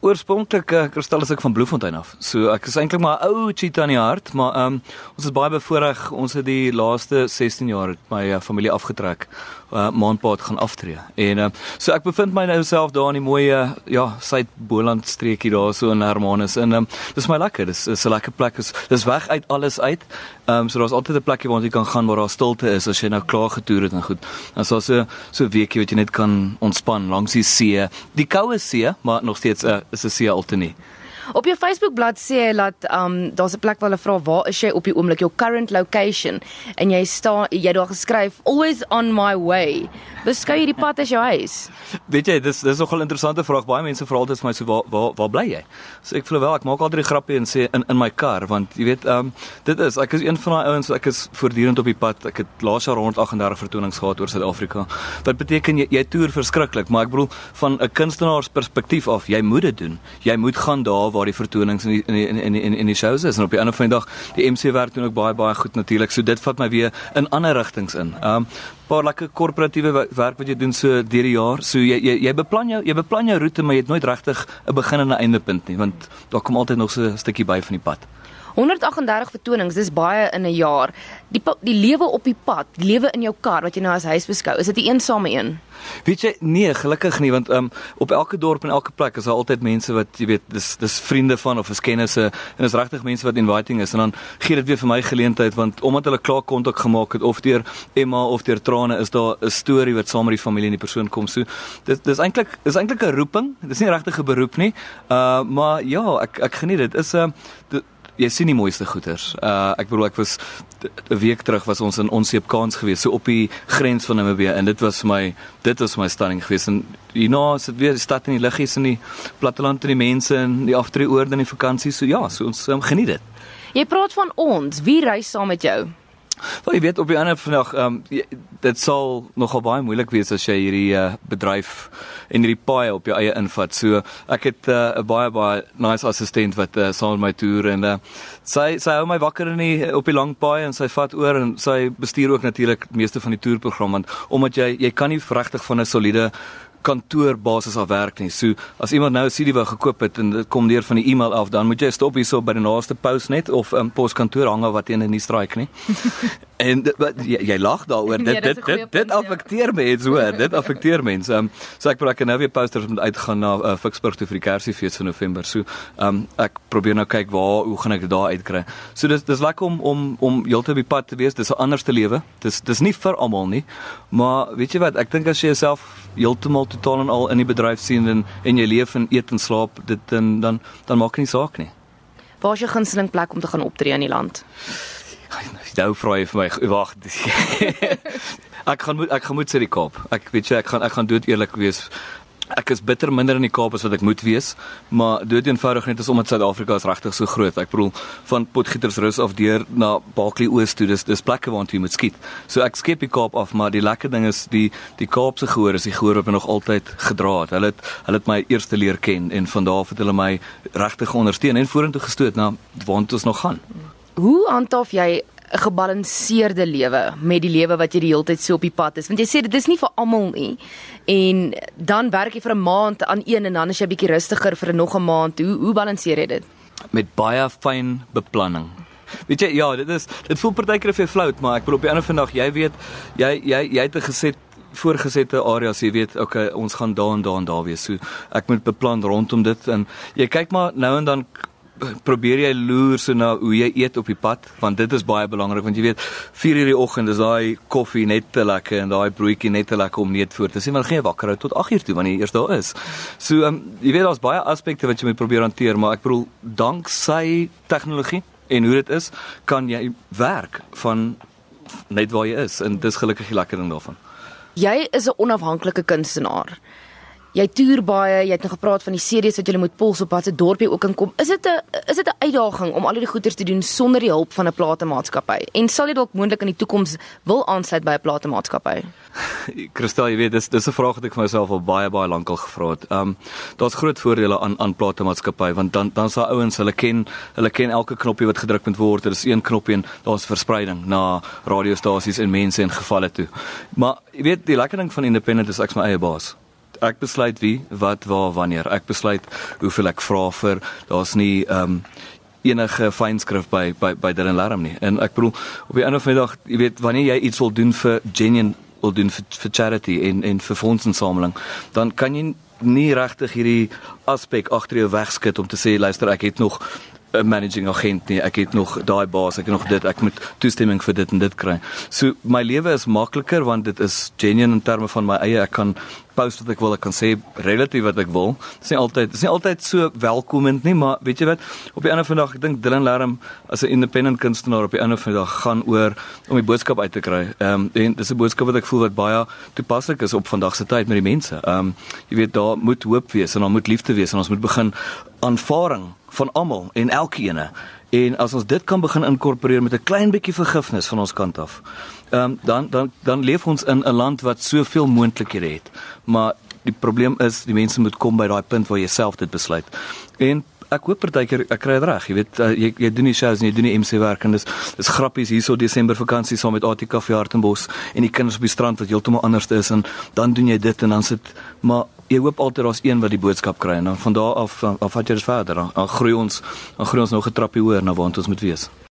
Oorspronklik uh, kristal is ek van Bloemfontein af. So ek is eintlik maar 'n ou cheetah in die hart, maar um, ons is baie bevoorreg. Ons het die laaste 16 jaar het my uh, familie afgetrek. Uh, Maanpaad gaan aftree. En uh, so ek bevind my nou self daar in die mooi uh, ja, Suid-Boland streekie daar so in Hermanus en um, dis my lekker. Dis is 'n lekker plek. Dis dis weg uit alles uit. Ehm um, so daar's altyd 'n plekie waar jy kan gaan waar daar stilte is as jy nou klaar getoer het en goed. Dan so so so weekie wat jy net kan ontspan langs die see. Die koue see, maar nog steeds uh, is 'n see alternatief. Op jou Facebook bladsy sê jy dat um daar's 'n plek waar hulle vra waar is jy op die oomblik jou current location en jy staan jy daar geskryf always on my way. Beskou jy die pad as jou huis? Weet jy, dis dis nogal 'n interessante vraag. Baie mense vra altyd vir my so waar waar waar bly jy? So ek voel wel ek maak altyd 'n grappie en sê in in my kar want jy weet um dit is ek is een van daai ouens ek is voortdurend op die pad. Ek het laas jaar 138 vertonings gehad oor Suid-Afrika. Wat beteken jy jy toer verskriklik, maar ek bedoel van 'n kunstenaar se perspektief af, jy moet dit doen. Jy moet gaan daar die vertonings in die in die in die in, in die shows is en op die ander van die dag die MC werk doen ook baie baie goed natuurlik. So dit vat my weer in ander rigtings in. Um paar lekker korporatiewe werk wat jy doen so deur die jaar. So jy jy jy beplan jou jy beplan jou roete maar jy het nooit regtig 'n begin en 'n eindepunt nie want daar kom altyd nog so 'n stukkie by van die pad. 138 vertonings, dis baie in 'n jaar. Die die lewe op die pad, die lewe in jou kar wat jy nou as huis beskou, is dit 'n eensame een? Weet jy, nee, gelukkig nie want um, op elke dorp en elke plek is daar altyd mense wat jy weet, dis dis vriende van of is kennisse en is regtig mense wat inviting is en dan gee dit weer vir my geleentheid want omdat hulle klaar kontak gemaak het of deur Emma of deur trane is daar 'n storie wat saam met die familie en die persoon kom. So dit dis eintlik is eintlik 'n roeping. Dis nie regtig 'n beroep nie. Uh maar ja, ek ek geniet dit. Is 'n uh, jy sien die mooiste goeters. Uh ek bedoel ek was 'n week terug was ons in Onseepkans geweest, so op die grens van Namibië en dit was my dit was my stunning geweest en hierna is dit weer stad en die liggies en die platteland en die mense en die aftree oorde en die vakansie. So ja, so ons um, geniet dit. Jy praat van ons, wie reis saam met jou? Wel jy weet op die ander vandag ehm um, dit sal nogal baie moeilik wees as jy hierdie uh, bedryf en hierdie paai op jou eie invat. So ek het eh, 'n uh, baie baie nice assistent wat uh, saam met my toer en uh, sy sy hou my wakker in die op die lang paai en sy vat oor en sy bestuur ook natuurlik meeste van die toerprogram want omdat jy jy kan nie regtig van 'n soliede kantoorbasis af werk nie. So as iemand nou 'n CD wou gekoop het en dit kom deur van die e-mail af, dan moet jy stop hierso by die naaste Postnet of 'n um, poskantoor hang wat teen in die straik nie. En dit, wat, jy, jy lag daaroor. Dit nee, dit dit, dit, dit affekteer mense hoor. Dit affekteer mense. Ehm um, so ek probeer nou weer posters moet uitgaan na uh, Ficksburg toe vir die Kersfees in November. So ehm um, ek probeer nou kyk waar hoe gaan ek dit daar uitkry. So dis dis lekker om om om heeltyd op die pad te wees. Dis 'n anderste lewe. Dis dis nie vir almal nie. Maar weet jy wat? Ek dink as jy jouself heeltemal totaal en al in die bedryf sien en en jy leef en eet en slaap, dit en dan dan maak dit nie saak nie. Waar is jou gunsteling plek om te gaan optree in die land? Nou vra jy vir my wag. ek gaan moet ek gaan moet sê die Kaap. Ek weet jy ek gaan ek gaan dood eerlik wees. Ek is bitter minder in die Kaap as wat ek moet wees, maar dood eenvoudig net is omdat Suid-Afrika is regtig so groot. Ek bedoel van Potgietersrus af deur na Barkley Oos toe, dis dis plekke waar jy moet skiet. So ek skep die Kaap af, maar die lekker ding is die die Kaapse gehoor is die gehoor wat nog altyd gedra het. Hulle het hulle het my eerste leer ken en van daar af het hulle my regtig ondersteun en vorentoe gestoot na waar ons nog gaan. Hoe handhaaf jy 'n gebalanseerde lewe met die lewe wat jy die hele tyd so op die pad is? Want jy sê dit is nie vir almal nie. En dan werk jy vir 'n maand aan een en dan is jy bietjie rustiger vir nog 'n maand. Hoe hoe balanseer jy dit? Met baie fyn beplanning. Weet jy, ja, dit is dit voel partykeer vir flout, maar ek wil op die ander vandag, jy weet, jy jy jy het 'n geset voorgesette areas, jy weet, okay, ons gaan daar en daar en daar wees. So ek moet beplan rondom dit en jy kyk maar nou en dan probeer jy loer so na hoe jy eet op die pad want dit is baie belangrik want jy weet 4 uur die oggend is daai koffie net te lekker en daai broodjie net te lekker om net voor te sien maar geen wakker hou tot 8 uur toe wanneer jy eers daar is. So um, jy weet daar's baie aspekte wat jy moet probeer hanteer maar ek bedoel dank sy tegnologie en hoe dit is kan jy werk van net waar jy is en dis gelukkig die lekker ding daarvan. Jy is 'n onafhanklike kunstenaar jy toer baie, jy het nou gepraat van die series wat jy moet pols op watse dorp jy ook in kom. Is dit 'n is dit 'n uitdaging om al hierdie goeders te doen sonder die hulp van 'n platemaatskappy? En sal jy dalk moontlik in die toekoms wil aansluit by 'n platemaatskappy? Kristal, jy weet, dis dis 'n vraag wat ek vir myself al baie baie lank al gevra het. Ehm um, daar's groot voordele aan aan platemaatskappy want dan dan sal ouens hulle ken, hulle ken elke knoppie wat gedruk moet word. Dit is een knoppie en daar's verspreiding na radiostasies en mense en gevalle toe. Maar jy weet, die lekker ding van independent is ek's my eie baas ek besluit wie, wat, waar, wanneer. Ek besluit hoeveel ek vra vir. Daar's nie ehm um, enige fynskrif by by by Dylan Larm nie. En ek bedoel op die einde van die dag, jy weet, wanneer jy iets wil doen vir genuine wil doen vir, vir charity en en vir fondsinsameling, dan kan jy nie regtig hierdie aspek agter jou wegskit om te sê luister ek het nog 'n managing agent nie. Ek het nog daai baas, ek het nog dit, ek moet toestemming vir dit en dit kry. So my lewe is makliker want dit is genuine in terme van my eie ek kan post wat ek wil, ek kan sê relatief wat ek wil. Dit is nie altyd, dit is nie altyd so welkomend nie, maar weet jy wat? Op die einde van die dag, ek dink Dylan Larm as 'n independent kunstenaar op die einde van die dag gaan oor om die boodskap uit te kry. Ehm um, en dis 'n boodskap wat ek voel wat baie toepaslik is op vandag se tyd met die mense. Ehm um, jy weet daar moet hoop wees en daar moet liefde wees en ons moet begin aanvaring van almal en elkeene. En as ons dit kan begin inkorporeer met 'n klein bietjie vergifnis van ons kant af. Ehm um, dan dan dan leef ons in 'n land wat soveel moontlikhede het. Maar die probleem is die mense moet kom by daai punt waar jy self dit besluit. En ek hoop partykeer ek kry dit reg. Jy weet uh, jy jy doen nie shows nie, jy doen nie MC werk en dis dis grappies hierso Desember vakansie saam met ATK vir Hartenbos en die kinders op die strand wat heeltemal anders is en dan doen jy dit en dan sit maar jy hoop altyd daar's een wat die boodskap kry en dan van daar af af vat jy dit verder. Dan, dan groei ons dan groei ons nog 'n trappie hoër na waar ons moet wees